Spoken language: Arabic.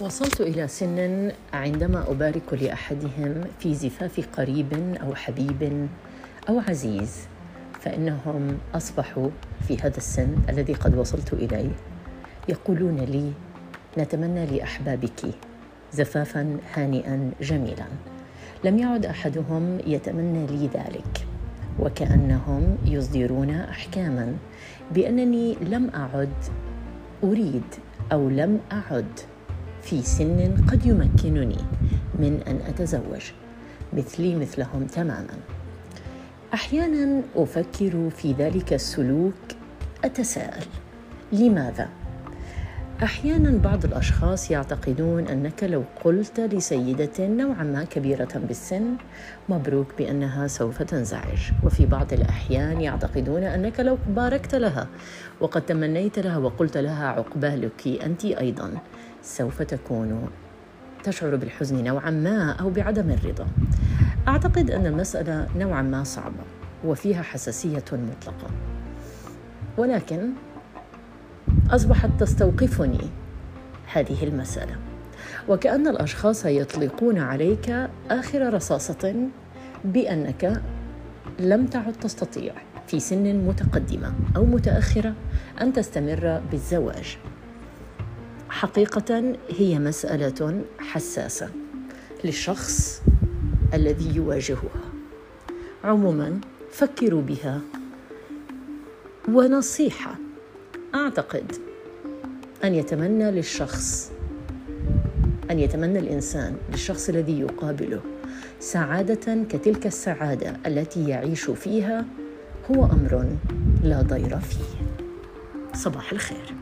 وصلت إلى سن عندما أبارك لأحدهم في زفاف قريب أو حبيب أو عزيز فإنهم أصبحوا في هذا السن الذي قد وصلت إليه. يقولون لي نتمنى لأحبابك زفافا هانئا جميلا. لم يعد أحدهم يتمنى لي ذلك وكأنهم يصدرون أحكاما بأنني لم أعد أريد أو لم أعد في سن قد يمكنني من أن أتزوج مثلي مثلهم تماما. أحيانا أفكر في ذلك السلوك أتساءل لماذا؟ أحيانا بعض الأشخاص يعتقدون أنك لو قلت لسيدة نوعا ما كبيرة بالسن مبروك بأنها سوف تنزعج. وفي بعض الأحيان يعتقدون أنك لو باركت لها وقد تمنيت لها وقلت لها عقبالك أنت أيضا. سوف تكون تشعر بالحزن نوعا ما أو بعدم الرضا. أعتقد أن المسألة نوعا ما صعبة وفيها حساسية مطلقة. ولكن أصبحت تستوقفني هذه المسألة. وكأن الأشخاص يطلقون عليك آخر رصاصة بأنك لم تعد تستطيع في سن متقدمة أو متأخرة أن تستمر بالزواج. حقيقة هي مسألة حساسة للشخص الذي يواجهها. عموما فكروا بها ونصيحة. أعتقد أن يتمنى للشخص أن يتمنى الإنسان للشخص الذي يقابله سعادة كتلك السعادة التي يعيش فيها هو أمر لا ضير فيه. صباح الخير.